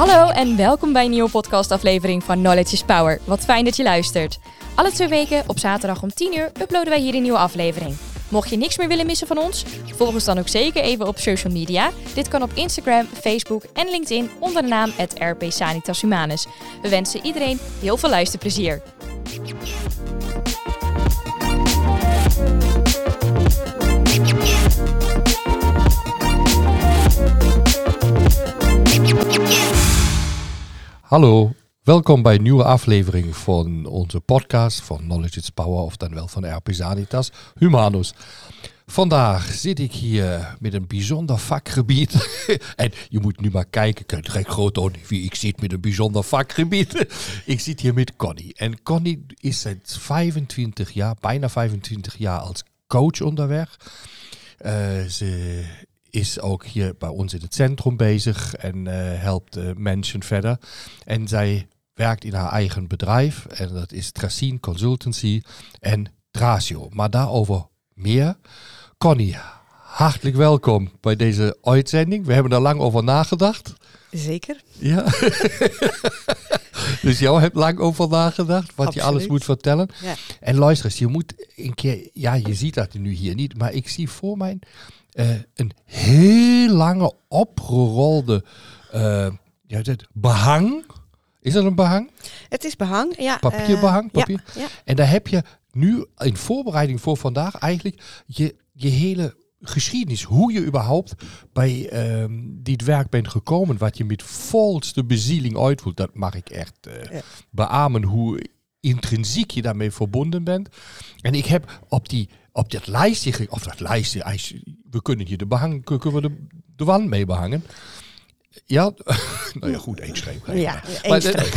Hallo en welkom bij een nieuwe podcastaflevering van Knowledge is Power. Wat fijn dat je luistert. Alle twee weken op zaterdag om 10 uur uploaden wij hier een nieuwe aflevering. Mocht je niks meer willen missen van ons, volg ons dan ook zeker even op social media. Dit kan op Instagram, Facebook en LinkedIn onder de naam RP Sanitas Humanus. We wensen iedereen heel veel luisterplezier. Hallo, welkom bij een nieuwe aflevering van onze podcast van Knowledge is Power, of dan wel van RP Sanitas Humanus. Vandaag zit ik hier met een bijzonder vakgebied. en je moet nu maar kijken, kijk groot aan wie ik zit met een bijzonder vakgebied. ik zit hier met Connie. En Connie is sinds 25 jaar, bijna 25 jaar als coach onderweg. Uh, ze is ook hier bij ons in het centrum bezig en uh, helpt mensen verder. En zij werkt in haar eigen bedrijf en dat is Tracine Consultancy en Tracio. Maar daarover meer. Connie, hartelijk welkom bij deze uitzending. We hebben er lang over nagedacht. Zeker. Ja. dus jou hebt lang over nagedacht, wat je alles moet vertellen. Ja. En luister eens, je moet een keer, ja, je ziet dat nu hier niet, maar ik zie voor mij uh, een heel lange opgerolde uh, ja, dat behang. Is dat een behang? Het is behang, ja. Papierbehang, papier. Ja, ja. En daar heb je nu in voorbereiding voor vandaag eigenlijk je, je hele geschiedenis. Hoe je überhaupt bij um, dit werk bent gekomen. Wat je met volste bezieling uitvoert. Dat mag ik echt uh, Ja. beamen hoe intrinsiek je daarmee verbonden bent. En ik heb op die op dat lijstje, of dat lijstje, als je- we kunnen hier de behang, kunnen we de, de wand mee behangen. Ja, nou ja, goed, één streep. Ja, één dat-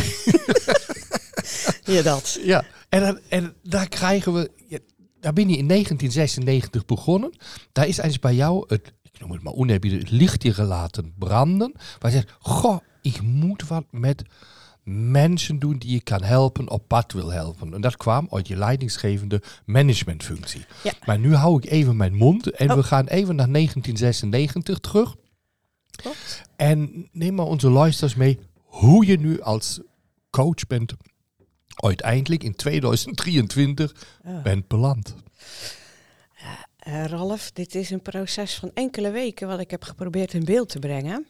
Ja, dat. Ja, en, dan, en daar krijgen we, ja, daar ben je in 1996 begonnen. Daar is eens bij jou het, ik noem het maar oneerbiedig, het lichtje laten branden. Waar je zegt, goh, ik moet wat met mensen doen die je kan helpen, op pad wil helpen. En dat kwam uit je leidinggevende managementfunctie. Ja. Maar nu hou ik even mijn mond en Oh. we gaan even naar 1996 terug. Klopt. En neem maar onze luisters mee hoe je nu als coach bent uiteindelijk in 2023 Oh. bent beland. Eh, Ralf, dit is een proces van enkele weken wat ik heb geprobeerd in beeld te brengen.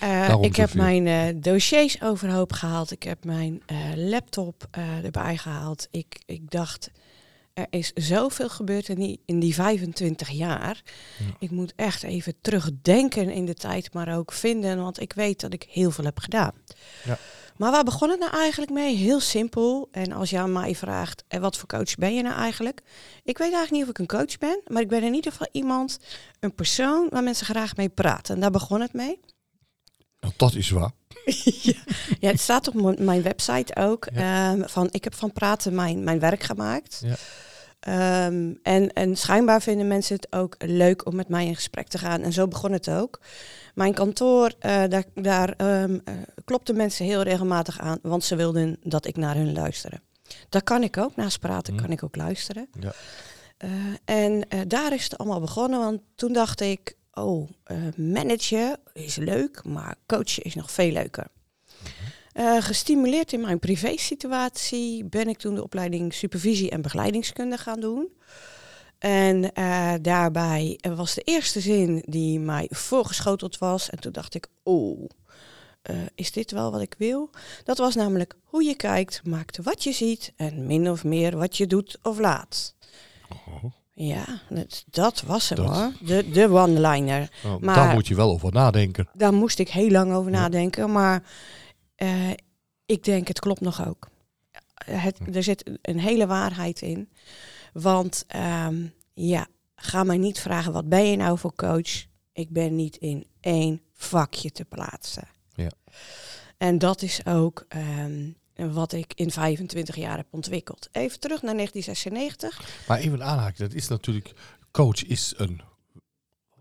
Eh, ik heb mijn eh, dossiers overhoop gehaald. Ik heb mijn eh, laptop erbij gehaald. Ik, ik dacht, er is zoveel gebeurd in die, in die 25 jaar. Ja. Ik moet echt even terugdenken in de tijd, maar ook vinden, want ik weet dat ik heel veel heb gedaan. Ja. Maar waar begon het nou eigenlijk mee? Heel simpel. En als je aan mij vraagt, en wat voor coach ben je nou eigenlijk? Ik weet eigenlijk niet of ik een coach ben, maar ik ben in ieder geval iemand, een persoon waar mensen graag mee praten. En daar begon het mee. Nou, dat is waar. Ja, het staat op mijn- website ook. Ja. ehm, van, ik heb van praten mijn, mijn werk gemaakt. Ja. Ehm, en, en schijnbaar vinden mensen het ook leuk om met mij in gesprek te gaan. En zo begon het ook. Mijn kantoor, eh, daar, daar eh, klopten mensen heel regelmatig aan, want ze wilden dat ik naar hun luisterde. Dat kan ik ook. Naast praten Hm. kan ik ook luisteren. Ja. Eh, en daar is het allemaal begonnen, want toen dacht ik, oh, eh managen is leuk, maar coachen is nog veel leuker. Eh, gestimuleerd in mijn privésituatie ben ik toen de opleiding supervisie en begeleidingskunde gaan doen. En eh, daarbij was de eerste zin die mij voorgeschoteld was. En toen dacht ik, oh, is dit wel wat ik wil? Dat was namelijk hoe je kijkt, maakt wat je ziet en min of meer wat je doet of laat. Ja, dat, dat was hem Dat. hoor. De, de one-liner. Nou, Maar- Daar moet je wel over nadenken. Daar moest ik heel lang over Ja. nadenken. Maar eh, ik denk, het klopt nog ook. Het, er zit een hele waarheid in. Want ehm, ja, ga mij niet vragen, wat ben je nou voor coach? Ik ben niet in één vakje te plaatsen. Ja. En dat is ook wat ik in 25 jaar heb ontwikkeld. Even terug naar 1996. Maar even aanhaken, dat is natuurlijk, coach is een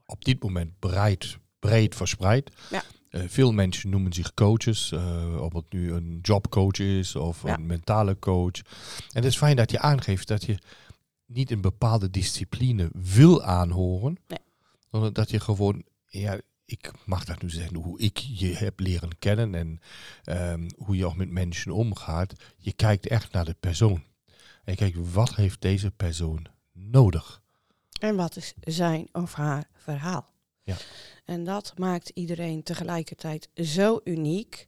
op dit moment breed, breed verspreid. Ja. Eh, veel mensen noemen zich coaches, eh, of het nu een jobcoach is of Ja. een mentale coach. En het is fijn dat je aangeeft dat je niet een bepaalde discipline wil aanhoren, Nee. dat je gewoon, ja, ik mag dat nu zeggen, hoe ik je heb leren kennen en ehm, hoe je ook met mensen omgaat. Je kijkt echt naar de persoon. En kijkt, wat heeft deze persoon nodig? En wat is zijn of haar verhaal? Ja. En dat maakt iedereen tegelijkertijd zo uniek.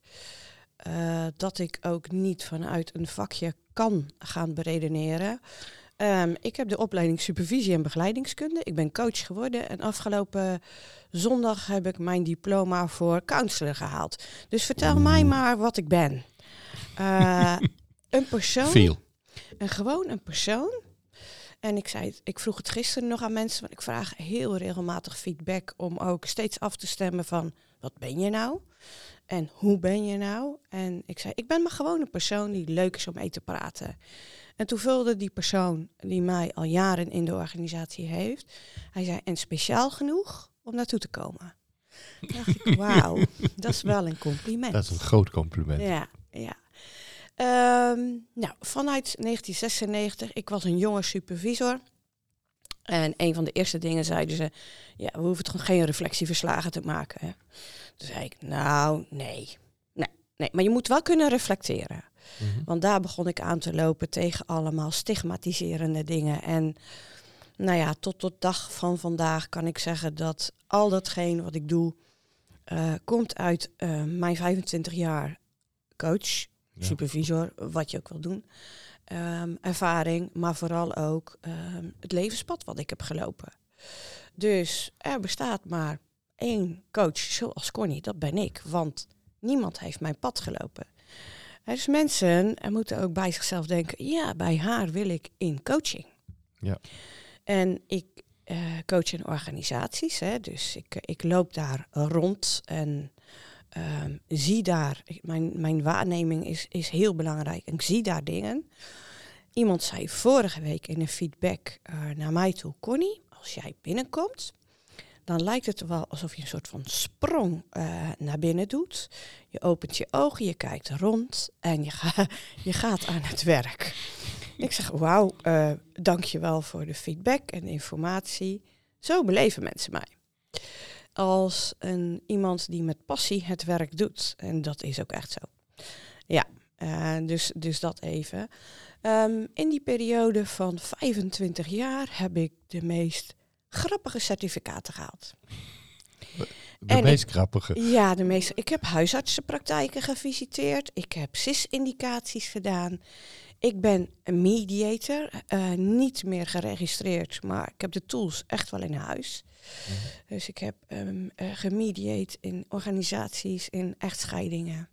eh, dat ik ook niet vanuit een vakje kan gaan beredeneren. Ehm, ik heb de opleiding supervisie en begeleidingskunde. Ik ben coach geworden en afgelopen zondag heb ik mijn diploma voor counselor gehaald. Dus vertel mij Oeh. maar wat ik ben. Eh, een persoon Veel. en gewoon een persoon. En ik, zei het, ik vroeg het gisteren nog aan mensen, want ik vraag heel regelmatig feedback om ook steeds af te stemmen van wat ben je nou? En hoe ben je nou? En ik zei, ik ben maar gewoon een persoon die leuk is om mee te praten. En toen vulde die persoon die mij al jaren in de organisatie heeft, hij zei, en speciaal genoeg om naartoe te komen. Toen dacht ik, wauw, dat is wel een compliment. Dat is een groot compliment. Ja, ja. Ehm, nou, vanuit 1996, ik was een jonge supervisor. En een van de eerste dingen zeiden ze, ja, we hoeven toch geen reflectieverslagen te maken. Hè? Toen zei ik, nou, nee. nee. Nee, maar je moet wel kunnen reflecteren. Mhm. Want daar begon ik aan te lopen tegen allemaal stigmatiserende dingen. En nou ja, tot de dag van vandaag kan ik zeggen dat al datgene wat ik doe, eh, komt uit eh, mijn 25 jaar coach, Ja. supervisor, wat je ook wil doen. ehm, ervaring, maar vooral ook ehm, het levenspad wat ik heb gelopen. Dus er bestaat maar één coach zoals Connie, dat ben ik. Want niemand heeft mijn pad gelopen. Dus mensen eh, moeten ook bij zichzelf denken, ja, bij haar wil ik in coaching. Ja. En ik eh, coach in organisaties, hè, dus ik, ik loop daar rond en ehm, zie daar, mijn, mijn waarneming is, is heel belangrijk, ik zie daar dingen. Iemand zei vorige week in een feedback eh, naar mij toe, Connie, als jij binnenkomt, dan lijkt het wel alsof je een soort van sprong eh, naar binnen doet. Je opent je ogen, je kijkt rond en je, ga, je gaat aan het werk. Ik zeg, wauw, eh dank je wel voor de feedback en informatie. Zo beleven mensen mij. Als een, iemand die met passie het werk doet. En dat is ook echt zo. Ja, eh, dus, dus dat even. Ehm, in die periode van 25 jaar heb ik de meest grappige certificaten gehaald. De En meest grappige. Ja, de meeste. Ik heb huisartsenpraktijken gevisiteerd. Ik heb CIS-indicaties gedaan. Ik ben een mediator, eh, niet meer geregistreerd, maar ik heb de tools echt wel in huis. Dus ik heb gemediate in organisaties, in echtscheidingen.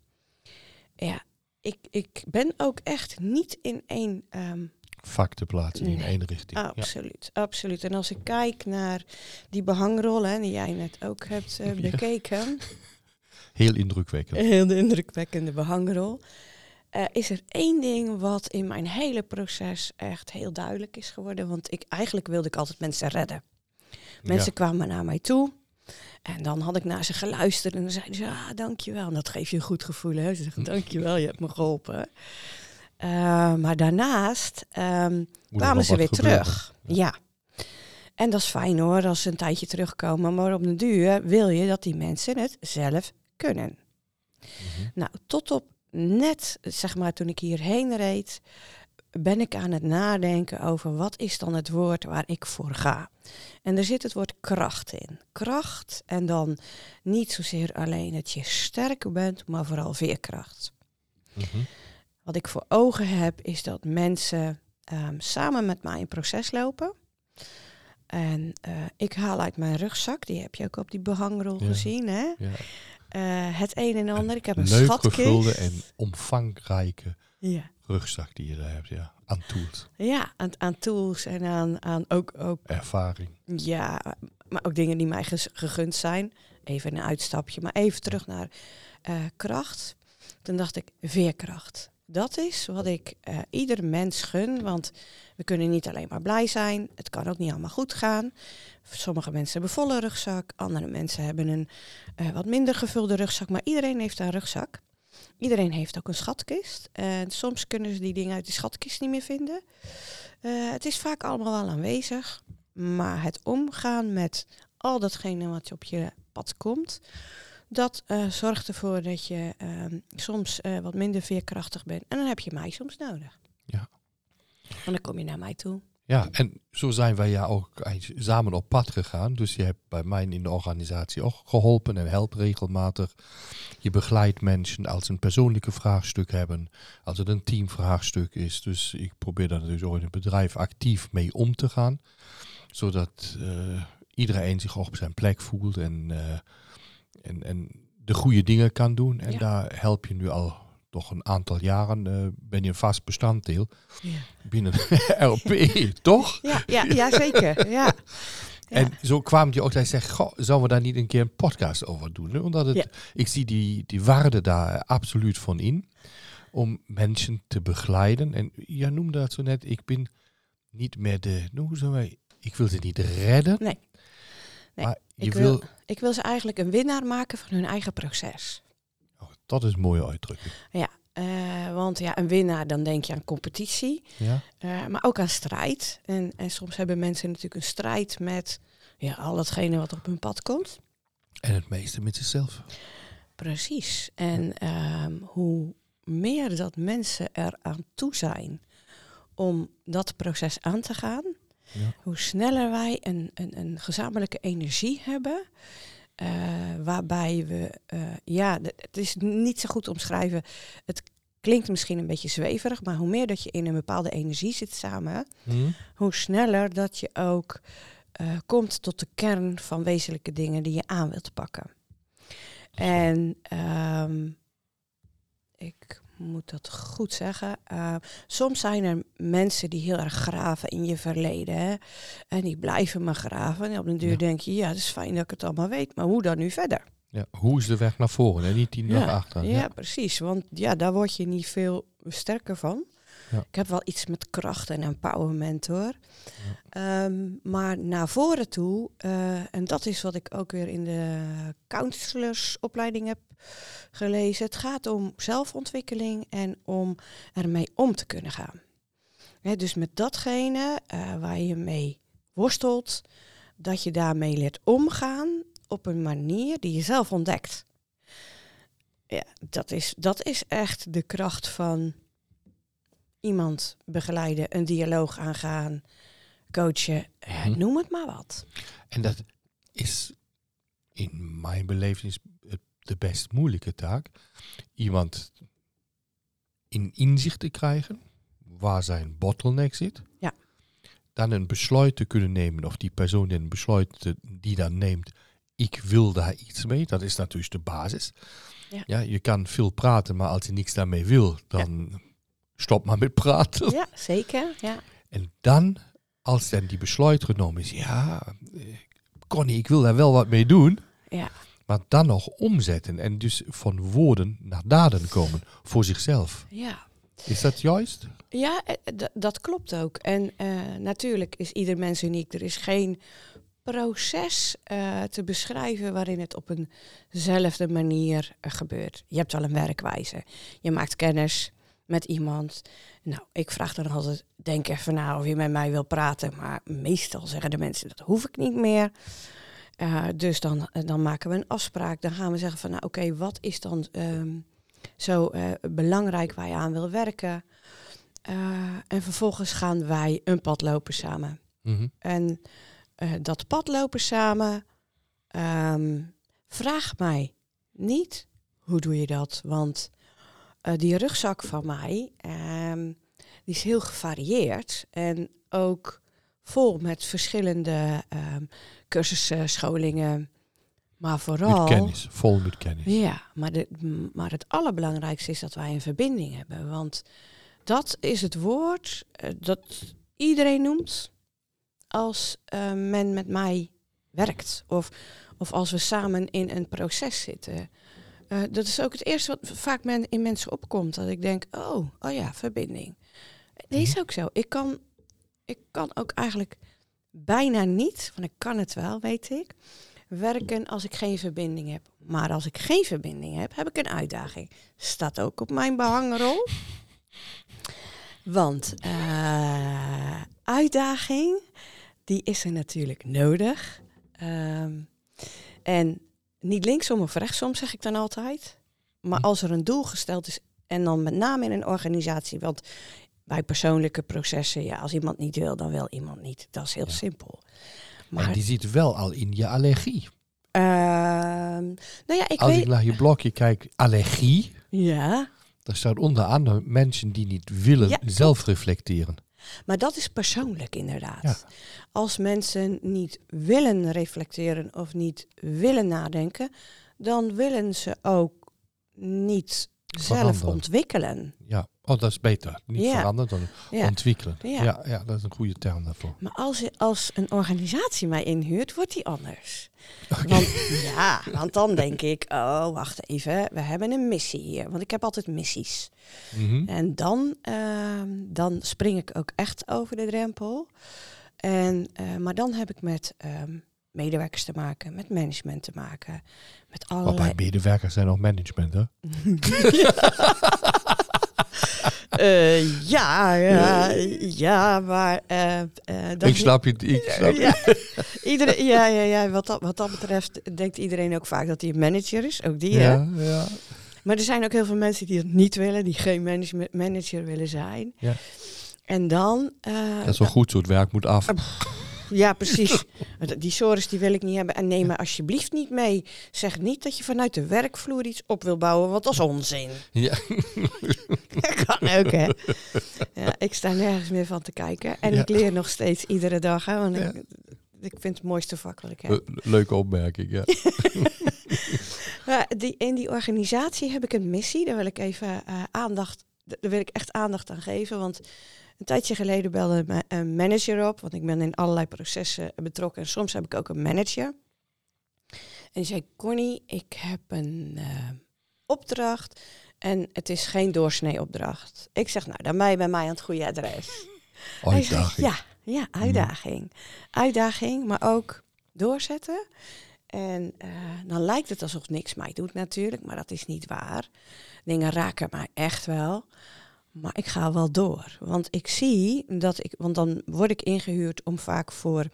Ja, ik, ik ben ook echt niet in één ehm, Vak te plaatsen in één richting. Ja. Absoluut, absoluut. En als ik kijk naar die behangrollen, die jij net ook hebt eh, Ja. bekeken, Heel indrukwekkend. heel indrukwekkende behangrol, eh, is er één ding wat in mijn hele proces echt heel duidelijk is geworden. Want ik, eigenlijk wilde ik altijd mensen redden. Mensen kwamen naar mij toe. En dan had ik naar ze geluisterd en dan zeiden ze, ah, dankjewel. En dat geeft je een goed gevoel, hè. Ze zeggen, dankjewel, je hebt me geholpen. Eh, maar daarnaast ehm, kwamen ze weer gebeuren. terug. Ja. En dat is fijn hoor, als ze een tijdje terugkomen. Maar op de duur wil je dat die mensen het zelf kunnen. Mhm. Nou, tot op net, zeg maar, toen ik hierheen reed, ben ik aan het nadenken over wat is dan het woord waar ik voor ga. En er zit het woord kracht in. Kracht en dan niet zozeer alleen dat je sterker bent, maar vooral veerkracht. Mhm. Wat ik voor ogen heb, is dat mensen ehm, samen met mij een proces lopen. En eh, ik haal uit mijn rugzak, die heb je ook op die behangrol Ja. gezien, hè? Ja. Eh, het een en ander. Ik heb een Leuk schatkist. en omvangrijke Ja, rugzak die je daar hebt. Ja. Aan tools, ja aan, aan tools en aan, aan ook, ook, ervaring. ja, maar ook dingen die mij gegund zijn. Even een uitstapje, maar even terug naar eh, kracht. Toen dacht ik, veerkracht. Dat is wat ik eh, ieder mens gun, want we kunnen niet alleen maar blij zijn. Het kan ook niet allemaal goed gaan. Sommige mensen hebben volle rugzak, andere mensen hebben een eh, wat minder gevulde rugzak, maar iedereen heeft een rugzak. Iedereen heeft ook een schatkist. En soms kunnen ze die dingen uit die schatkist niet meer vinden. Eh, het is vaak allemaal wel aanwezig. Maar het omgaan met al datgene wat op je pad komt. Dat eh, zorgt ervoor dat je ehm, soms eh, wat minder veerkrachtig bent. En dan heb je mij soms nodig. Ja. En dan kom je naar mij toe. Ja, en zo zijn wij ja ook samen op pad gegaan. Dus je hebt bij mij in de organisatie ook geholpen en helpt regelmatig. Je begeleidt mensen als ze een persoonlijke vraagstuk hebben, als het een teamvraagstuk is. Dus ik probeer daar dus ook in het bedrijf actief mee om te gaan. Zodat eh, iedereen zich op zijn plek voelt en, en, en de goede dingen kan doen. En Ja. daar help je nu al toch een aantal jaren, eh, ben je een vast bestanddeel Ja, binnen RP, toch? ja, ja, ja zeker. Ja. En zo kwam je ook, hij zegt, goh, zouden we daar niet een keer een podcast over doen? hè? Omdat het, ik zie die, die waarde daar absoluut van in, om mensen te begeleiden. En ja, noemde dat zo net, ik ben niet meer de, nou, hoe wij, ik wil ze niet redden, Nee. Nee, maar je wil- Ik wil ze eigenlijk een winnaar maken van hun eigen proces. oh, dat is een mooie uitdrukking. Eh, want ja, een winnaar, dan denk je aan competitie. Ja? Eh, maar ook aan strijd. En, en soms hebben mensen natuurlijk een strijd met ja, al hetgene wat op hun pad komt. En het meeste met zichzelf. Precies. En ehm, hoe meer dat mensen er aan toe zijn om dat proces aan te gaan, Ja. hoe sneller wij een, een, een gezamenlijke energie hebben. eh, waarbij we, eh, ja, het is niet zo goed omschrijven. Het klinkt misschien een beetje zweverig, maar hoe meer dat je in een bepaalde energie zit samen, Hm? hoe sneller dat je ook eh, komt tot de kern van wezenlijke dingen die je aan wilt pakken. En ehm, ik moet dat goed zeggen. eh, soms zijn er mensen die heel erg graven in je verleden. Hè? En die blijven maar graven. En op den duur Ja. denk je, ja, het is fijn dat ik het allemaal weet. Maar hoe dan nu verder? Ja, hoe is de weg naar voren en niet die naar achteren? Ja, precies. Want ja, daar word je niet veel sterker van. Ja. Ik heb wel iets met kracht en empowerment hoor. Ehm, maar naar voren toe, eh, en dat is wat ik ook weer in de counselorsopleiding heb gelezen. Het gaat om zelfontwikkeling en om ermee om te kunnen gaan. Dus met datgene eh, waar je mee worstelt, dat je daarmee leert omgaan op een manier die je zelf ontdekt. Ja, dat is, dat is echt de kracht van iemand begeleiden, een dialoog aangaan, coachen, eh, Mhm. noem het maar wat. En dat is in mijn beleving het- de best moeilijke taak. Iemand in inzicht te krijgen waar zijn bottleneck zit. Ja. Dan een besluit te kunnen nemen, of die persoon die een besluit te- die dan neemt, ik wil daar iets mee. Dat is natuurlijk de basis. Ja. je kan veel praten, maar als je niks daarmee wil, dan stop maar met praten. Ja, zeker. Ja. En dan, als dan die besluit genomen is, ja, eh, Connie, ik wil daar wel wat mee doen. Ja. Maar dan nog omzetten en dus van woorden naar daden komen voor zichzelf. ja. Is dat juist? Ja, eh, d- dat klopt ook. En eh, natuurlijk is ieder mens uniek. Er is geen proces eh, te beschrijven waarin het op eenzelfde manier eh, gebeurt. Je hebt wel een werkwijze. Je maakt kennis met iemand. Nou, ik vraag dan altijd, denk even na of je met mij wil praten. Maar meestal zeggen de mensen, dat hoef ik niet meer. Eh, dus dan, eh, dan maken we een afspraak. Dan gaan we zeggen van, nou oké, wat is dan ehm, zo eh, belangrijk waar je aan wil werken? En vervolgens gaan wij een pad lopen samen. Mhm. En dat pad lopen samen, ehm, vraag mij niet hoe doe je dat. Want eh, die rugzak van mij, ehm, die is heel gevarieerd. En ook vol met verschillende ehm, cursussen, scholingen. Maar vooral... Met kennis, vol met kennis. Ja, maar, de, maar het allerbelangrijkste is dat wij een verbinding hebben. Want dat is het woord eh, dat iedereen noemt als eh, men met mij werkt. Of, of als we samen in een proces zitten. Eh, dat is ook het eerste wat vaak men, in mensen opkomt. Dat ik denk, oh, oh ja, verbinding. Dat is ook zo. Ik kan, ik kan ook eigenlijk bijna niet, want ik kan het wel, weet ik werken als ik geen verbinding heb. Maar als ik geen verbinding heb, heb ik een uitdaging. Staat ook op mijn behangrol. Want eh, uitdaging, die is er natuurlijk nodig. Ehm, en niet linksom of rechtsom, zeg ik dan altijd. Maar Hm. als er een doel gesteld is, en dan met name in een organisatie, want bij persoonlijke processen, ja, als iemand niet wil, dan wil iemand niet. Dat is heel Ja. simpel. Maar Maar die zit wel al in je allergie. ehm, nou ja, ik Als weet. ik naar je blogje kijk, allergie, Ja, daar staat onder andere mensen die niet willen Ja, zelf reflecteren. Maar dat is persoonlijk inderdaad. Ja. Als mensen niet willen reflecteren of niet willen nadenken, dan willen ze ook niet zelf ontwikkelen. Ja, oh, dat is beter. Niet Ja. veranderen, dan Ja. ontwikkelen. Ja. Ja. Ja, dat is een goede term daarvoor. Maar als, als een organisatie mij inhuurt, wordt die anders. Want, ja, want dan denk ik, oh, wacht even, we hebben een missie hier. Want ik heb altijd missies. Mhm. En dan, ehm, dan spring ik ook echt over de drempel. En, eh, maar dan heb ik met ehm, medewerkers te maken, met management te maken. Met Maar allerlei... bij medewerkers zijn ook management, hè? Eh, ja, ja, ja, maar... eh, eh, dat ik snap je. Ik snap je. Ja, iedereen, ja, ja, ja wat, dat, wat dat betreft denkt iedereen ook vaak dat hij een manager is. Ook die, hè? Ja, ja. Maar er zijn ook heel veel mensen die het niet willen, die geen manage- manager willen zijn. Ja. En dan... Dat is wel goed, zo het werk moet af. Ja, precies. Die sores die wil ik niet hebben. En neem me alsjeblieft niet mee. Zeg niet dat je vanuit de werkvloer iets op wil bouwen, want dat is onzin. Ja. Dat kan ook, hè. Ja, ik sta nergens meer van te kijken. En Ja. ik leer nog steeds iedere dag, hè. Want Ja. ik, ik vind het mooiste vak wat ik heb. Le- Leuke opmerking, ja. Ja, die, in die organisatie heb ik een missie. Daar wil ik even eh, aandacht. Daar wil ik echt aandacht aan geven. Want een tijdje geleden belde een manager op. Want ik ben in allerlei processen betrokken. En soms heb ik ook een manager. En die zei: Connie, ik heb een eh, opdracht. En het is geen doorsnee opdracht. Ik zeg, nou, dan ben je bij mij aan het goede adres. Uitdaging. ja, ja, uitdaging. Uitdaging, maar ook doorzetten. En eh, dan lijkt het alsof niks mij doet natuurlijk, maar dat is niet waar. Dingen raken mij echt wel. Maar ik ga wel door. Want ik zie dat ik, want dan word ik ingehuurd om vaak voor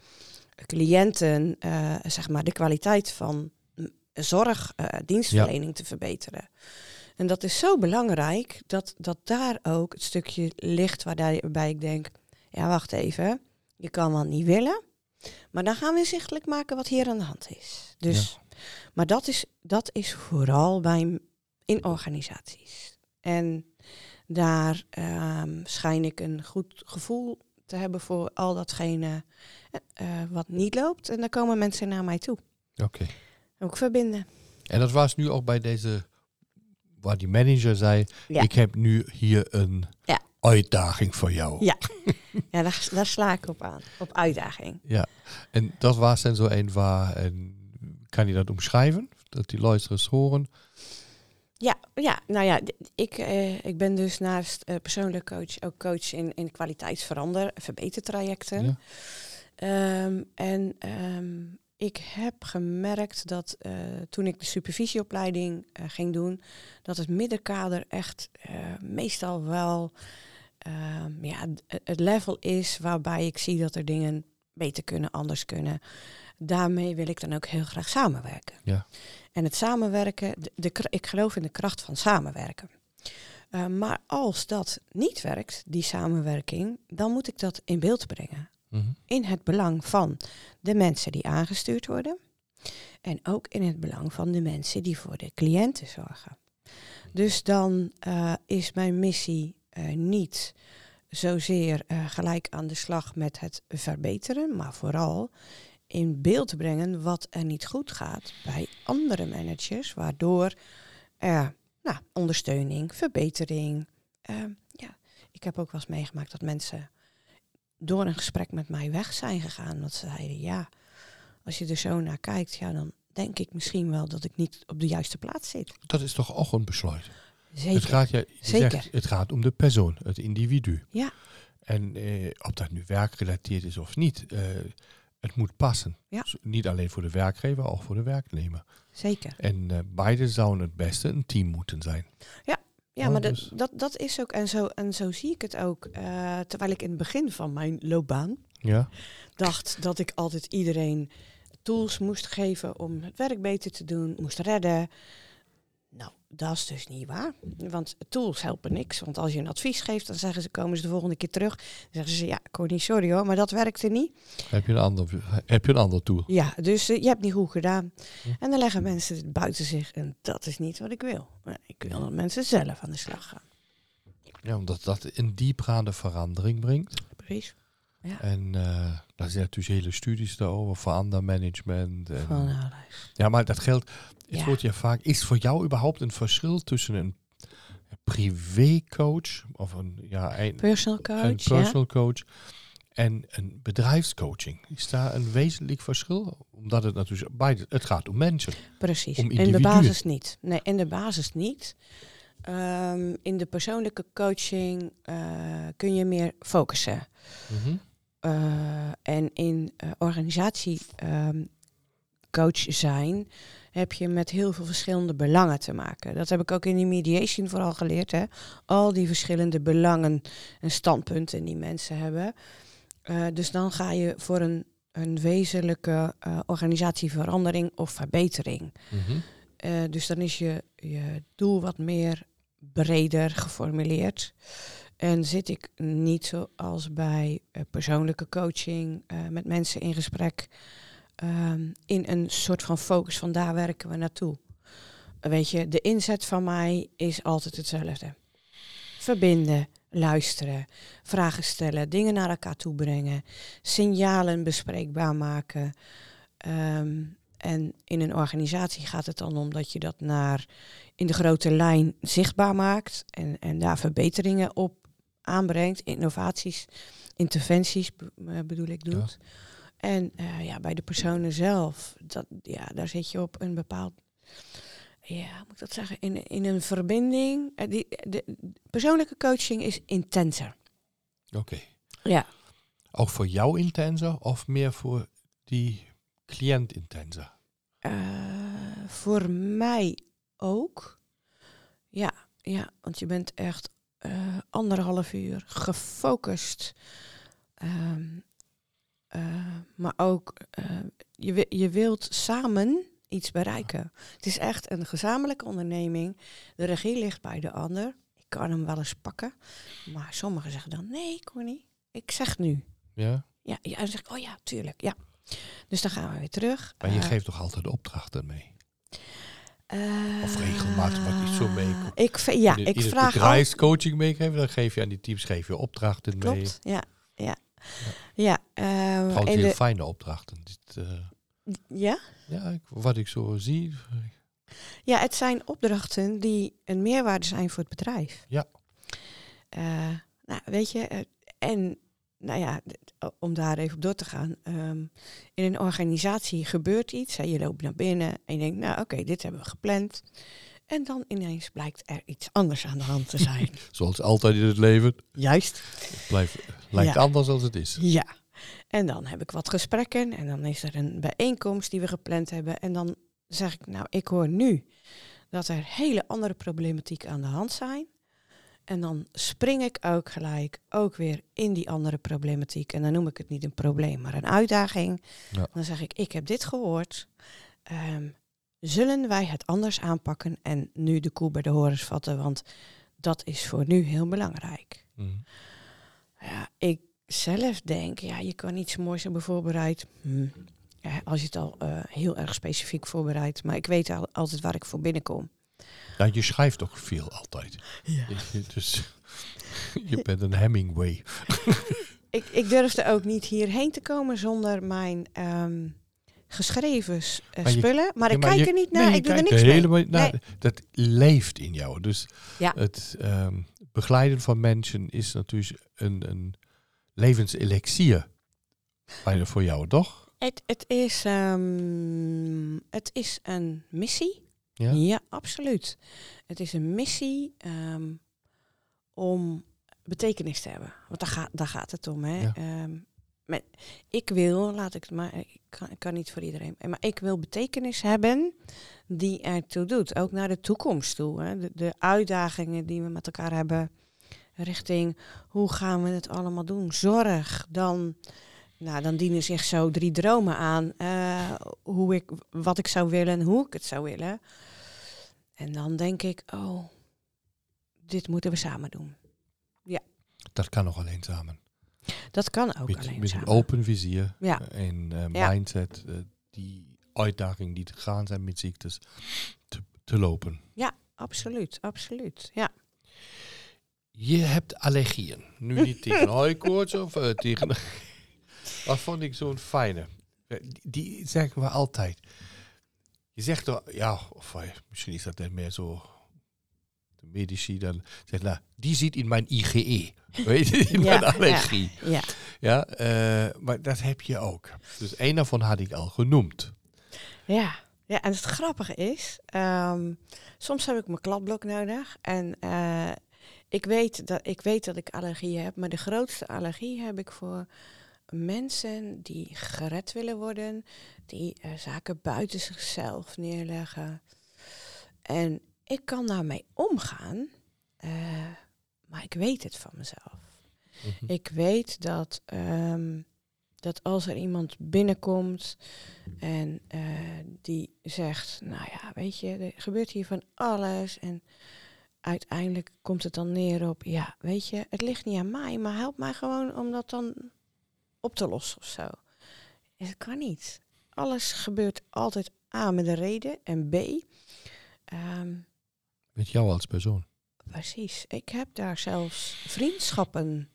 cliënten, eh, zeg maar, de kwaliteit van zorg, eh, dienstverlening te verbeteren. En dat is zo belangrijk dat, dat daar ook het stukje ligt waarbij ik denk, ja wacht even, je kan wel niet willen, maar dan gaan we inzichtelijk maken wat hier aan de hand is. Dus, maar dat is, dat is vooral bij in organisaties. En daar ehm, schijn ik een goed gevoel te hebben voor al datgene eh, eh, wat niet loopt. En dan komen mensen naar mij toe. Oké. Ook verbinden. En dat was nu ook bij deze, waar die manager zei, Ja. ik heb nu hier een Ja. uitdaging voor jou. Ja. Ja, daar, daar sla ik op aan. Op uitdaging. Ja. En dat was dan zo een waar, en kan je dat omschrijven? Dat die luisteraars horen? Ja, ja, nou ja, ik, eh, ik ben dus naast eh, persoonlijk coach ook coach in, in kwaliteitsverander, verbetertrajecten. Ja. Ehm, en ehm, ik heb gemerkt dat eh, toen ik de supervisieopleiding ging doen, dat het middenkader echt meestal wel ehm, ja, het level is waarbij ik zie dat er dingen beter kunnen, anders kunnen. Daarmee wil ik dan ook heel graag samenwerken. Ja. En het samenwerken, de, ik geloof in de kracht van samenwerken. Eh, maar als dat niet werkt, die samenwerking, dan moet ik dat in beeld brengen Mhm. in het belang van de mensen die aangestuurd worden. En ook in het belang van de mensen die voor de cliënten zorgen. Dus dan eh, is mijn missie eh, niet zozeer gelijk aan de slag met het verbeteren, maar vooral in beeld brengen wat er niet goed gaat bij andere managers, waardoor er nou, ondersteuning, verbetering. eh, ja, ik heb ook wel eens meegemaakt dat mensen door een gesprek met mij weg zijn gegaan. Dat ze zeiden, ja, als je er zo naar kijkt, ja, dan denk ik misschien wel dat ik niet op de juiste plaats zit. Dat is toch ook een besluit? Zeker. Het gaat, je Zeker. zegt, het gaat om de persoon, het individu. Ja. En eh, of dat nu werkgerelateerd is of niet, eh, het moet passen. Ja. Zo- Niet alleen voor de werkgever, ook voor de werknemer. Zeker. En eh, beide zouden het beste een team moeten zijn. Ja, Oh, maar dat, dus- dat, dat is ook, en zo, en zo zie ik het ook. eh, terwijl ik in het begin van mijn loopbaan Ja. dacht dat ik altijd iedereen tools moest geven om het werk beter te doen, moest redden. Nou, dat is dus niet waar. Want tools helpen niks. Want als je een advies geeft, dan zeggen ze, komen ze de volgende keer terug. Dan zeggen ze, ja, niet sorry hoor, maar dat werkte niet. Heb je een ander, heb je een ander tool? Ja, dus uh, je hebt niet goed gedaan. En dan leggen mensen het buiten zich. En dat is niet wat ik wil. Ik wil dat mensen zelf aan de slag gaan. Ja, omdat dat een diepgaande verandering brengt. Precies. Ja. En uh, daar zijn natuurlijk hele studies daarover, verandermanagement. En, Van alles. Ja, maar dat geldt, het Ja. wordt ja vaak, is voor jou überhaupt een verschil tussen een privécoach of een, ja, een, Personal coach, een ja. personal coach en een bedrijfscoaching? Is daar een wezenlijk verschil? Omdat het natuurlijk beide, het gaat om mensen. Precies. om in de basis niet. Nee, in de basis niet. Ehm, in de persoonlijke coaching eh, kun je meer focussen. Eh, en in eh, organisatie ehm, zijn heb je met heel veel verschillende belangen te maken. Dat heb ik ook in die mediation vooral geleerd. Hè? Al die verschillende belangen en standpunten die mensen hebben. Eh, dus dan ga je voor een, een wezenlijke eh, organisatieverandering of verbetering. Mhm. Eh, dus dan is je, je doel wat meer breder geformuleerd. En zit ik niet zoals bij eh, persoonlijke coaching eh, met mensen in gesprek ehm, in een soort van focus van daar werken we naartoe. Weet je, de inzet van mij is altijd hetzelfde. Verbinden, luisteren, vragen stellen, dingen naar elkaar toe brengen, signalen bespreekbaar maken. Ehm, en in een organisatie gaat het dan om dat je dat naar in de grote lijn zichtbaar maakt en, en daar verbeteringen op aanbrengt, innovaties, interventies eh, bedoel ik doet. En eh, ja, bij de personen zelf, dat, ja, daar zit je op een bepaald, ja, hoe moet ik dat zeggen, in, in een verbinding. Eh, die, de, persoonlijke coaching is intenser. Oké. Ja. Ook voor jou intenser of meer voor die cliënt intenser? Voor mij ook. Ja, ja, want je bent echt eh, anderhalf uur gefocust. Ehm, eh, maar ook, eh, je, je wilt samen iets bereiken. Het is echt een gezamenlijke onderneming. De regie ligt bij de ander. Ik kan hem wel eens pakken. Maar sommigen zeggen dan, nee Connie, ik zeg nu. Ja? Ja, ja, en dan zeg ik, oh ja, tuurlijk, ja. Dus dan gaan we weer terug. Maar je geeft toch altijd opdrachten mee? Eh, Of regelmatig wat je zo mee- Ik, ja, in, de- ik het vraag al. bedrijfscoaching meegeven, dan geef je aan die teams geef je opdrachten mee. Klopt, ja, ja. Ja, Trouwens, in heel de, fijne opdrachten. Dit, eh, ja? ja, ik- wat ik zo zie. ja, het zijn opdrachten die een meerwaarde zijn voor het bedrijf. Ja. Eh, nou, weet je, eh, en nou ja, om daar even op door te gaan. ehm, in een organisatie gebeurt iets. Hè, je loopt naar binnen en je denkt, nou oké, dit hebben we gepland. En dan ineens blijkt er iets anders aan de hand te zijn. Zoals altijd in het leven. Juist. Het blijft, lijkt Ja. anders als het is. Ja. En dan heb ik wat gesprekken en dan is er een bijeenkomst die we gepland hebben. En dan zeg ik, nou, ik hoor nu dat er hele andere problematiek aan de hand zijn. En dan spring ik ook gelijk ook weer in die andere problematiek. En dan noem ik het niet een probleem, maar een uitdaging. Ja. Dan zeg ik, ik heb dit gehoord. Ehm, zullen wij het anders aanpakken en nu de koe bij de horens vatten? Want dat is voor nu heel belangrijk. Mhm. Ja, ik zelf denk, ja, je kan iets moois hebben voorbereid. Hm. Ja, als je het al eh, heel erg specifiek voorbereidt. Maar ik weet al, altijd waar ik voor binnenkom. Ja, je schrijft toch veel altijd. Ja. Dus je bent een Hemingway. Ik, ik durfde ook niet hierheen te komen zonder mijn ehm, geschreven eh, Maar je- spullen. Maar Ja, ik kijk je- er niet naar. ik doe er niks mee. helemaal Nee. Dat leeft in jou. Dus Ja. het ehm, begeleiden van mensen is natuurlijk een, een levenselixier bijna voor jou, toch? Het, het, is, ehm, het is een missie. Ja. Ja, absoluut. Het is een missie ehm, om betekenis te hebben. Want daar, gaat daar gaat het om. Hè? Ja. Ehm, ik wil, laat ik het maar, ik kan, ik kan niet voor iedereen, maar ik wil betekenis hebben die ertoe doet. Ook naar de toekomst toe. Hè? De, de uitdagingen die we met elkaar hebben richting hoe gaan we het allemaal doen. Zorg dan nou, dan dienen zich zo drie dromen aan. eh, hoe ik, wat ik zou willen en hoe ik het zou willen. En dan denk ik, oh, dit moeten we samen doen. Dat kan nog alleen samen. Dat kan ook met, alleen met samen. een open vizier Ja. en eh, Ja. mindset. eh, die uitdagingen die te gaan zijn met ziektes te, te lopen. Absoluut, absoluut. Ja. Je hebt allergieën. Nu niet tegen hooikoorts of eh, tegen... Wat vond ik zo'n fijne. Die, die zeggen we altijd. Je zegt toch, ja, of eh, misschien is dat net meer zo. De medici dan zegt, nou, die zit in mijn IGE. Weet je, in Ja, mijn allergie. ja. Ja, eh, maar dat heb je ook. Dus één daarvan had ik al genoemd. Ja. ja, en het grappige is, ehm, soms heb ik mijn kladblok nodig. En eh, ik, weet dat, ik weet dat ik allergieën heb, maar de grootste allergie heb ik voor mensen die gered willen worden, die eh, zaken buiten zichzelf neerleggen. En ik kan daarmee omgaan, eh, maar ik weet het van mezelf. Mhm. Ik weet dat, ehm, dat als er iemand binnenkomt en eh, die zegt, nou ja, weet je, er gebeurt hier van alles en uiteindelijk komt het dan neer op, ja, weet je, het ligt niet aan mij, maar help mij gewoon om dat dan op te lossen of zo. Het kan niet. Alles gebeurt altijd A met een reden en B. ehm, Met jou als persoon. Precies. Ik heb daar zelfs vriendschappen.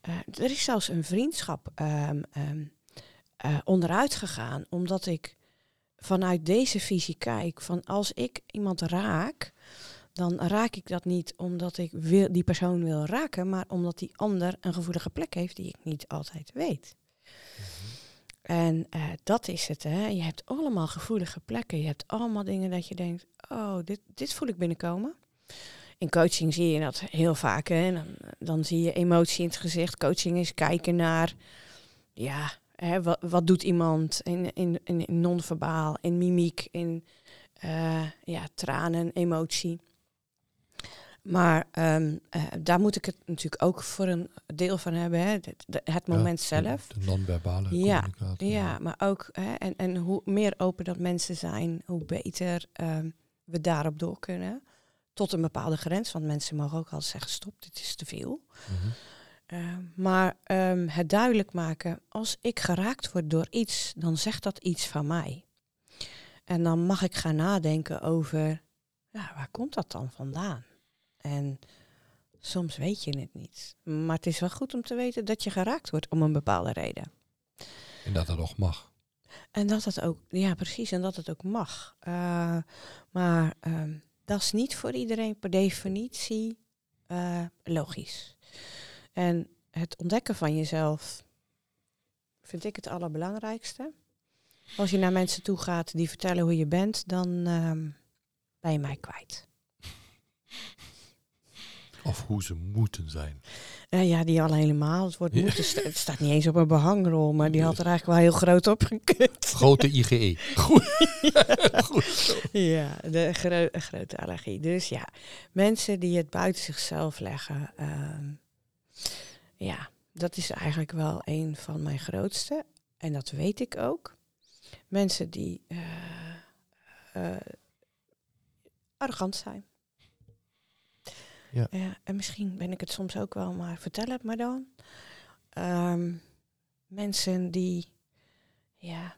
eh, er is zelfs een vriendschap eh, onderuit gegaan, omdat ik vanuit deze visie kijk van als ik iemand raak, dan raak ik dat niet omdat ik wil, die persoon wil raken, maar omdat die ander een gevoelige plek heeft die ik niet altijd weet. En eh, dat is het, hè. Je hebt allemaal gevoelige plekken. Je hebt allemaal dingen dat je denkt, oh, dit, dit voel ik binnenkomen. In coaching zie je dat heel vaak. Hè? Dan, dan zie je emotie in het gezicht. Coaching is kijken naar, ja, hè, wat, wat doet iemand in, in, in, in non-verbaal, in mimiek, in eh, ja, tranen, emotie. Maar ehm, eh, daar moet ik het natuurlijk ook voor een deel van hebben, hè? Het, de- het moment Ja, zelf. De, de non-verbale Ja, communicatie. Ja, maar ook, hè, en, en hoe meer open dat mensen zijn, hoe beter ehm, we daarop door kunnen. Tot een bepaalde grens, want mensen mogen ook altijd zeggen, stop, dit is te veel. Mhm. Eh, maar ehm, het duidelijk maken, als ik geraakt word door iets, dan zegt dat iets van mij. En dan mag ik gaan nadenken over, ja, waar komt dat dan vandaan? En soms weet je het niet. Maar het is wel goed om te weten dat je geraakt wordt om een bepaalde reden. En dat dat nog mag. En dat het ook, ja precies, en dat het ook mag. Eh, maar ehm, dat is niet voor iedereen per definitie eh, logisch. En het ontdekken van jezelf vind ik het allerbelangrijkste. Als je naar mensen toe gaat die vertellen hoe je bent, dan ehm, ben je mij kwijt. Of hoe ze moeten zijn. Eh, ja, die al helemaal. Het, woord moeten sta- het staat niet eens op een behangrol, maar die had er eigenlijk wel heel groot op gekund. Grote IGE. Goed. Goed zo. Ja, de gro- grote allergie. Dus ja, mensen die het buiten zichzelf leggen. ehm, ja, dat is eigenlijk wel een van mijn grootste. En dat weet ik ook. Mensen die eh, eh, arrogant zijn. Ja. en misschien ben ik het soms ook wel, maar vertel het maar dan. Ehm, mensen die ja,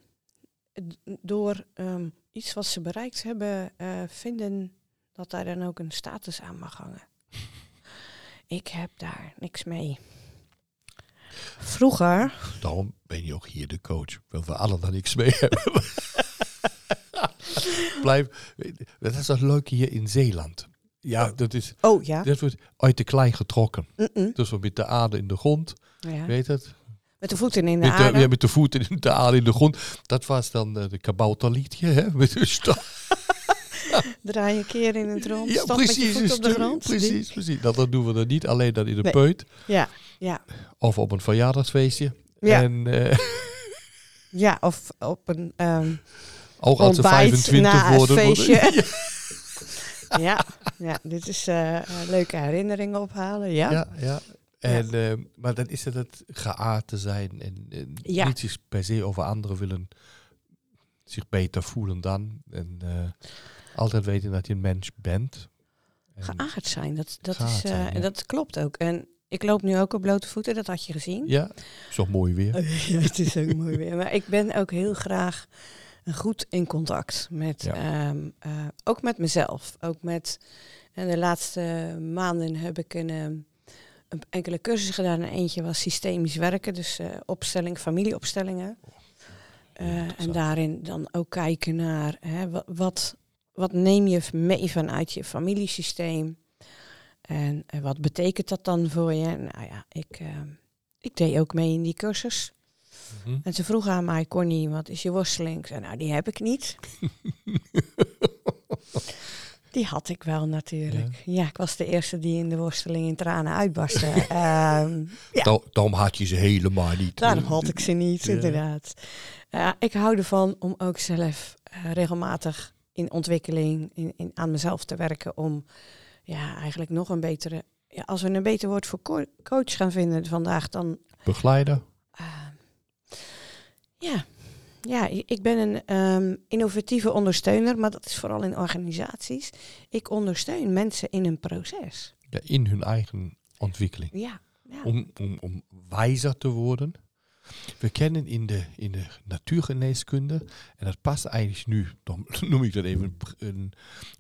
door ehm, iets wat ze bereikt hebben, eh, vinden dat daar dan ook een status aan mag hangen. Ik heb daar niks mee. Vroeger, Daarom ben je ook hier de coach. Wil we alle daar niks mee hebben. Blijf. Dat is dat leuke hier in Zeeland. Ja, dat is. oh ja, Dat wordt uit de klei getrokken. Mm-mm. Dus we met de aarde in de grond. ja. Weet het? met de voeten in de Met de, aarde. ja, met de voeten in de aarde in de grond. Dat was dan eh, de kabouterliedje. Hè? Met de sta- Draai een keer in het rond, Ja, met precies. voet een op de grond. Precies, precies. Dat, dat doen we dan niet alleen dan in de Nee. peut. Ja, ja, Of op een verjaardagsfeestje. Ja. En eh, ja, of op een ehm ook als ze ontbijt 25 na het worden. worden- feestje. ja, ja, dit is eh, eh, leuke herinneringen ophalen. Ja, Ja, ja. En, eh, maar dan is het het geaard te zijn en, en Ja. niet zich per se over anderen willen zich beter voelen dan. En altijd weten dat je een mens bent. En- Geaard zijn, dat, dat, Geaard is, zijn, ja. dat klopt ook. En ik loop nu ook op blote voeten, dat had je gezien. Ja, is toch mooi weer. ja, het is ook mooi weer. Maar ik ben ook heel graag goed in contact met, Ja. ehm, eh, ook met mezelf. Ook met, en de laatste maanden heb ik een, ehm, een enkele cursussen gedaan. En eentje was systemisch werken, dus eh, opstelling, familieopstellingen. Eh, en daarin dan ook kijken naar hè, wa- wat, wat neem je mee vanuit je familiesysteem. En wat betekent dat dan voor je? Nou ja, ik, ehm, ik deed ook mee in die cursus. Mhm. En ze vroeg aan mij, Connie, wat is je worsteling? Ik zei, nou, die heb ik niet. die had ik wel natuurlijk. Ja. ik was de eerste die in de worsteling in tranen uitbarstte. Ehm, ja. Da- daarom had je ze helemaal niet. Daarom had ik ze niet, Ja. inderdaad. Ik hou ervan om ook zelf eh, regelmatig in ontwikkeling, in, in, aan mezelf te werken. Om ja, eigenlijk nog een betere... Ja, als we een beter woord voor co- coach gaan vinden vandaag, dan Begeleider. Ah, ja. ja, ik ben een ehm, innovatieve ondersteuner, maar dat is vooral in organisaties. Ik ondersteun mensen in een proces. Ja, in hun eigen ontwikkeling. Ja, ja. Om, om, om wijzer te worden. We kennen in de, in de natuurgeneeskunde, en dat past eigenlijk nu, dan noem ik dat even, een,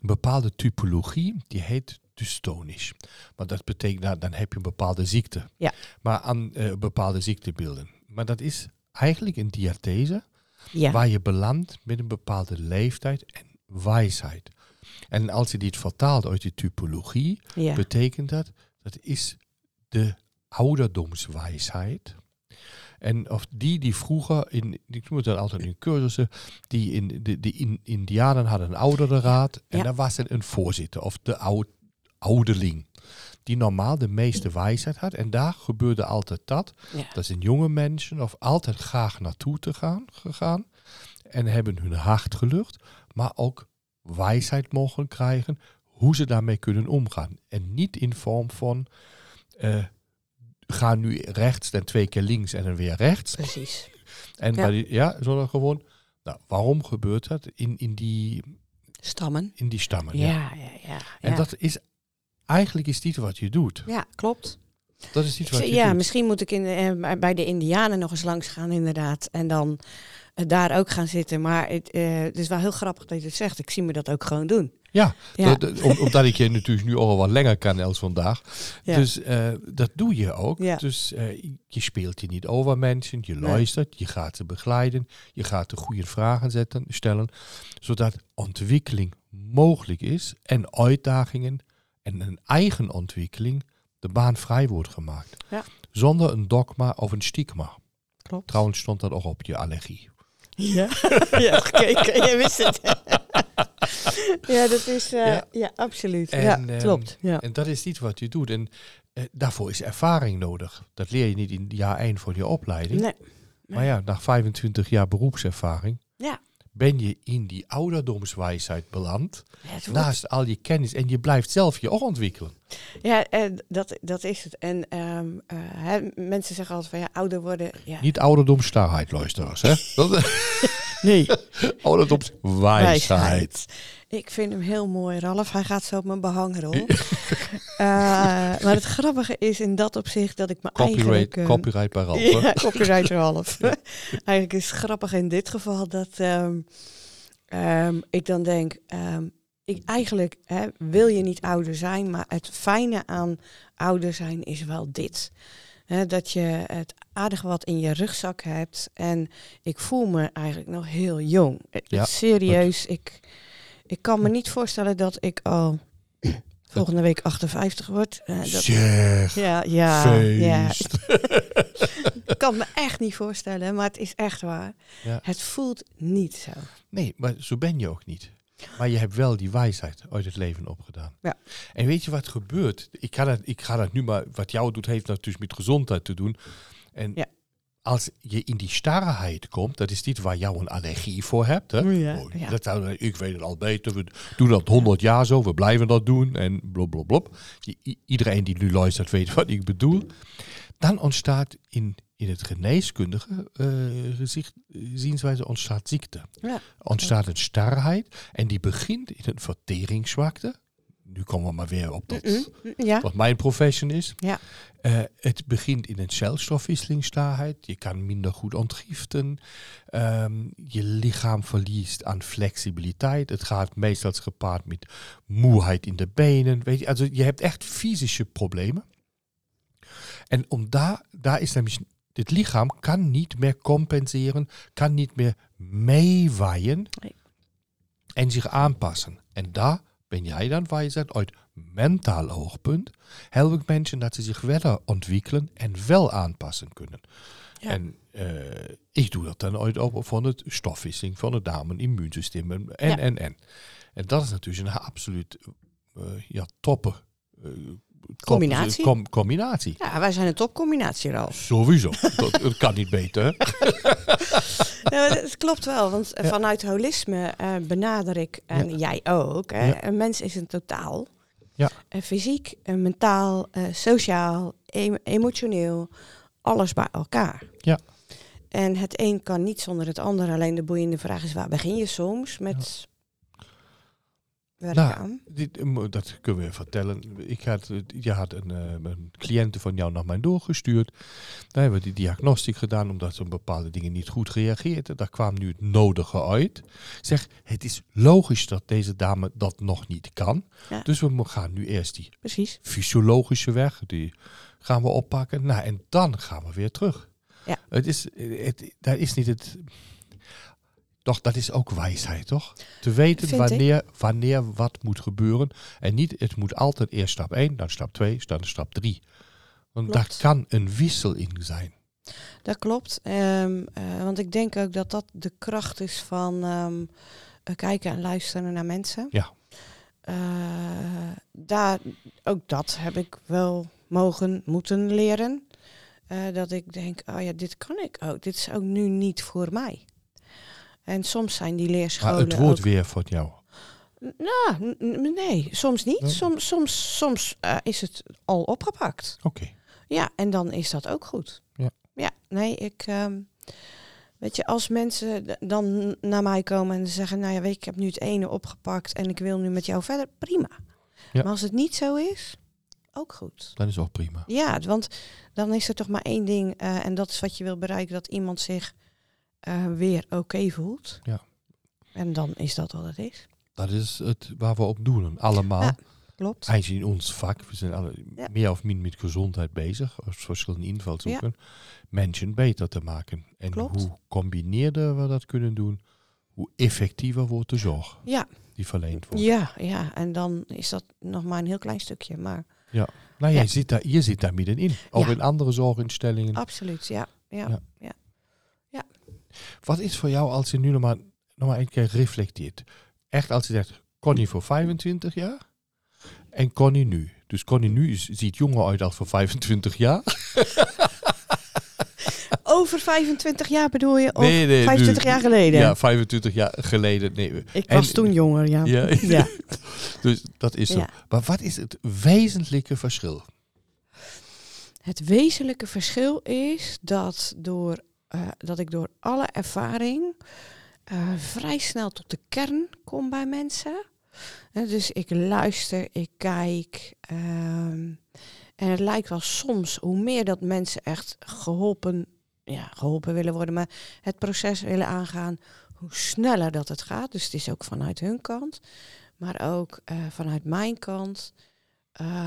bepaalde typologie, die heet dystonisch. Maar dat betekent, nou, dan heb je een bepaalde ziekte. Ja. Maar aan eh, bepaalde ziektebeelden. Maar dat is eigenlijk een diathese ja. waar je belandt met een bepaalde leeftijd en wijsheid. En als je dit vertaalt uit die typologie, ja. betekent dat, dat is de ouderdomswijsheid. En of die die vroeger, in, ik noem het dan altijd in cursussen, die in de, de in, Indianen hadden een ouderraad en Ja. daar was er een voorzitter of de oud, ouderling. Die normaal de meeste wijsheid had. En daar gebeurde altijd dat. Ja. Dat zijn jonge mensen of altijd graag naartoe te gaan, gegaan. En hebben hun hart gelucht. Maar ook wijsheid mogen krijgen hoe ze daarmee kunnen omgaan. En niet in vorm van eh, ga nu rechts en twee keer links en dan weer rechts. Precies. En Ja. bij die, ja, zodat gewoon, nou, waarom gebeurt dat in, in, die, Stammen. in die stammen? Ja, ja, ja. En dat is, eigenlijk is dit wat je doet. ja klopt. Dat is niet wat je Ja, doet. misschien moet ik in de, eh, bij- de Indianen nog eens langs gaan, inderdaad. En dan eh, daar ook gaan zitten. Maar het, eh, het is wel heel grappig dat je het zegt. Ik zie me dat ook gewoon doen. Ja, Ja. dat- dat- om- omdat ik je natuurlijk nu al wat langer kan als vandaag. Ja. Dus dat doe je ook. Ja. Dus je speelt je niet over mensen, je luistert, je gaat ze begeleiden, je gaat de goede vragen zetten, stellen, zodat ontwikkeling mogelijk is en uitdagingen en een eigen ontwikkeling de baan vrij wordt gemaakt. Ja. Zonder een dogma of een stigma. Klopt. Trouwens stond dat ook op je allergie. Ja, hebt gekeken, je wist het. ja, dat is, eh, Ja. ja. absoluut. En, ja, ehm, klopt. Ja. En dat is niet wat je doet. En eh, daarvoor is ervaring nodig. Dat leer je niet in jaar 1 van je opleiding. Nee. Maar ja, na 25 jaar beroepservaring Ja. Ben je in die ouderdomswijsheid beland. Naast al je kennis. En je blijft zelf je ook ontwikkelen. ja, eh, dat, dat is het. En ehm, eh, mensen zeggen altijd van ja, ouder worden. Ja. Niet ouderdomsstarheid, luisteraars. Hè? Nee. ouderdomswijsheid. Ik vind hem heel mooi, Ralf. Hij gaat zo op mijn behangrol. Eh, maar het grappige is in dat opzicht dat ik me Copyright, eigenlijk... eh, copyright bij Ralf. Ja, copyright Ralf. Eigenlijk is het grappig in dit geval dat ehm, ehm, ik dan denk, ehm, ik, eigenlijk hè, wil je niet ouder zijn, maar het fijne aan ouder zijn is wel dit. Hè, dat je het aardig wat in je rugzak hebt en ik voel me eigenlijk nog heel jong. Ja, serieus, ik, ik kan me niet voorstellen dat ik al volgende week 58 word. Eh, dat, Zeg, ja, ja, ja, feest. ik kan me echt niet voorstellen, maar het is echt waar. Ja. Het voelt niet zo. Nee, maar zo ben je ook niet. Maar je hebt wel die wijsheid uit het leven opgedaan. Ja. En weet je wat gebeurt? Ik ga, dat, ik ga dat nu maar, wat jou doet, heeft natuurlijk met gezondheid te doen. En Ja. Als je in die starrheid komt, dat is dit waar jou een allergie voor hebt. Hè? Ja, Oh, ja. Dat zou, ik weet het al beter, we doen dat honderd jaar zo, we blijven dat doen en blop, blop, blop. I- i- iedereen die nu luistert weet wat ik bedoel. Dan ontstaat in, in het geneeskundige eh, gezicht, eh, zienswijze ontstaat ziekte. Ja. Ontstaat een starrheid en die begint in een verteringszwakte. Nu komen we maar weer op dat, Ja, wat mijn profession is. Ja. Eh, het begint in een celstofwisselingstaarheid. Je kan minder goed ontgiften. Ehm, je lichaam verliest aan flexibiliteit. Het gaat meestal gepaard met moeheid in de benen. Weet je, also je hebt echt fysische problemen. En om daar, daar is namelijk, dit lichaam kan niet meer compenseren, kan niet meer meewaaien Nee. en zich aanpassen. En daar ben jij dan, waar je zegt, uit mentaal oogpunt, help ik mensen dat ze zich verder ontwikkelen en wel aanpassen kunnen. Ja. En eh, ik doe dat dan uit op van het stofwisseling van het darmen, immuunsysteem en, en, Ja. en, en. En dat is natuurlijk een absoluut eh, ja, toppe eh, Combinatie. com- combinatie. ja, wij zijn een topcombinatie, Ralf. Sowieso. dat, het kan niet beter. hè? Ja, het klopt wel, want eh, Ja. vanuit holisme eh, benader ik, en Ja. jij ook, hè, Ja. een mens is een totaal. Ja. Eh, fysiek, mentaal, sociaal, em- emotioneel, alles bij elkaar. Ja. En het een kan niet zonder het ander. Alleen de boeiende vraag is, waar begin je soms met werk Nou, aan? Dit, eh, dat kunnen we vertellen. Ik had, eh, je had een, eh, een cliënte van jou naar mij doorgestuurd. Daar hebben we die diagnostiek gedaan omdat ze op bepaalde dingen niet goed reageerde. Daar kwam nu het nodige uit. Zeg, het is logisch dat deze dame dat nog niet kan. Ja. Dus we gaan nu eerst die Precies. fysiologische weg, die gaan we oppakken. Nou, en dan gaan we weer terug. Ja. Het is, het, dat is niet het... Toch, dat is ook wijsheid, toch? Te weten Vind ik. wanneer, wanneer wat moet gebeuren. En niet, het moet altijd eerst stap 1, dan stap 2, dan stap 3. Want daar Klopt. kan een wissel in zijn. Dat klopt. Ehm, eh, want ik denk ook dat dat de kracht is van ehm, eh, kijken en luisteren naar mensen. Ja. Eh, daar, ook dat heb ik wel mogen, moeten leren. Dat ik denk, oh ja, dit kan ik ook. Dit is ook nu niet voor mij. En soms zijn die Maar leerscholen het woord ook- weer van jou. Nou, nee, soms niet. Soms, soms, soms eh, is het al opgepakt. Oké. Ja, en dan is dat ook goed. Ja. Ja, nee, ik. ehm, weet je, als mensen dan naar mij komen en zeggen: Nou ja, weet je, ik heb nu het ene opgepakt en ik wil nu met jou verder, prima. Ja. Maar als het niet zo is, ook goed. Dan is ook prima. Ja, want dan is er toch maar één ding eh, en dat is wat je wil bereiken: dat iemand zich eh, weer oké voelt. Ja. En dan is dat wat het is. Dat is het waar we op doen. Allemaal. Ja. Klopt. Eigenlijk in ons vak, we zijn alle Ja. meer of min met gezondheid bezig, als verschillende invalshoeken, mensen beter te maken. En Klopt. hoe combineerder we dat kunnen doen, hoe effectiever wordt de zorg Ja, die verleend wordt. ja, ja, en dan is dat nog maar een heel klein stukje, maar Nou, jij Ja. zit daar, je zit daar middenin. Ook Ja. in andere zorginstellingen. absoluut, ja. ja. Ja. Wat is voor jou als je nu nog maar, nog maar een keer reflecteert? Echt als je zegt, Connie voor 25 jaar en Connie nu. Dus Connie nu is, ziet jonger uit als voor 25 jaar. Over 25 jaar bedoel je? Of Nee, nee, nu. 25 jaar geleden? Ja, 25 jaar geleden. Nee, Ik En- was toen jonger, ja. Ja. ja. dus dat is zo. Ja. Maar wat is het wezenlijke verschil? Het wezenlijke verschil is dat, door, eh, dat ik door alle ervaring eh, vrij snel tot de kern kom bij mensen. Dus ik luister, ik kijk. ehm, en het lijkt wel soms, hoe meer dat mensen echt geholpen, ja, geholpen willen worden, maar het proces willen aangaan, hoe sneller dat het gaat. Dus het is ook vanuit hun kant, maar ook eh, vanuit mijn kant.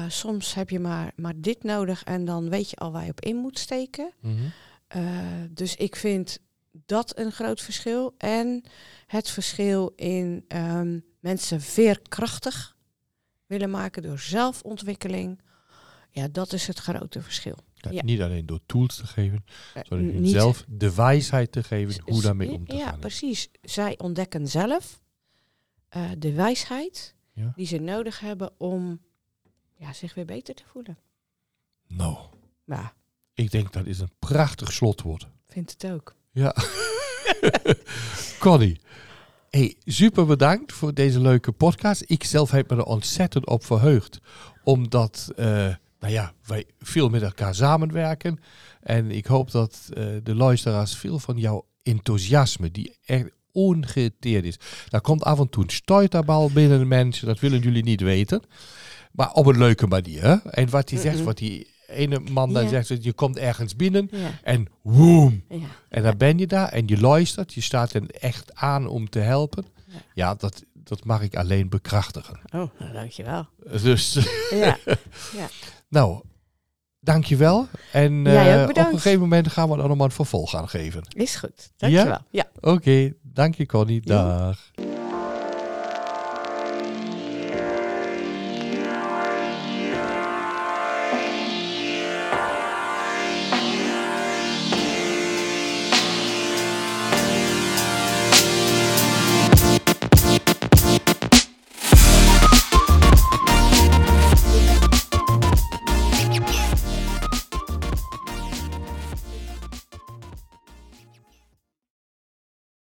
Soms heb je maar, maar dit nodig en dan weet je al waar je op in moet steken. Eh, dus ik vind dat een groot verschil. En het verschil in ehm, mensen veerkrachtig willen maken door zelfontwikkeling. Ja, dat is het grote verschil. Ja, Ja. Niet alleen door tools te geven, Eh, niet- zelf de wijsheid te geven hoe daarmee om te ja, gaan. precies. Zij ontdekken zelf eh, de wijsheid Ja. die ze nodig hebben om ja, zich weer beter te voelen. Nou, Ja, Ik denk dat is een prachtig slotwoord. Vind het ook. Ja. Connie. Hey, super bedankt voor deze leuke podcast. Ik zelf heb me er ontzettend op verheugd. Omdat uh, nou ja, wij veel met elkaar samenwerken. En ik hoop dat uh, de luisteraars veel van jouw enthousiasme, die echt ongeteerd is. Daar komt af en toe een stuiterbal binnen de mensen, dat willen jullie niet weten. Maar op een leuke manier. En wat hij zegt, wat die ene man dan Ja. zegt, je komt ergens binnen Ja. en woem. Ja. En dan ben je daar en je luistert, je staat er echt aan om te helpen. Ja. Ja, dat, dat mag ik alleen bekrachtigen. Oh, nou, dankjewel. Dus, Ja. nou, dankjewel. En Jij ook eh, op een gegeven moment gaan we er nog maar een vervolg aan geven. Is goed. Dankjewel. Ja. Oké, dank je Connie. Dag.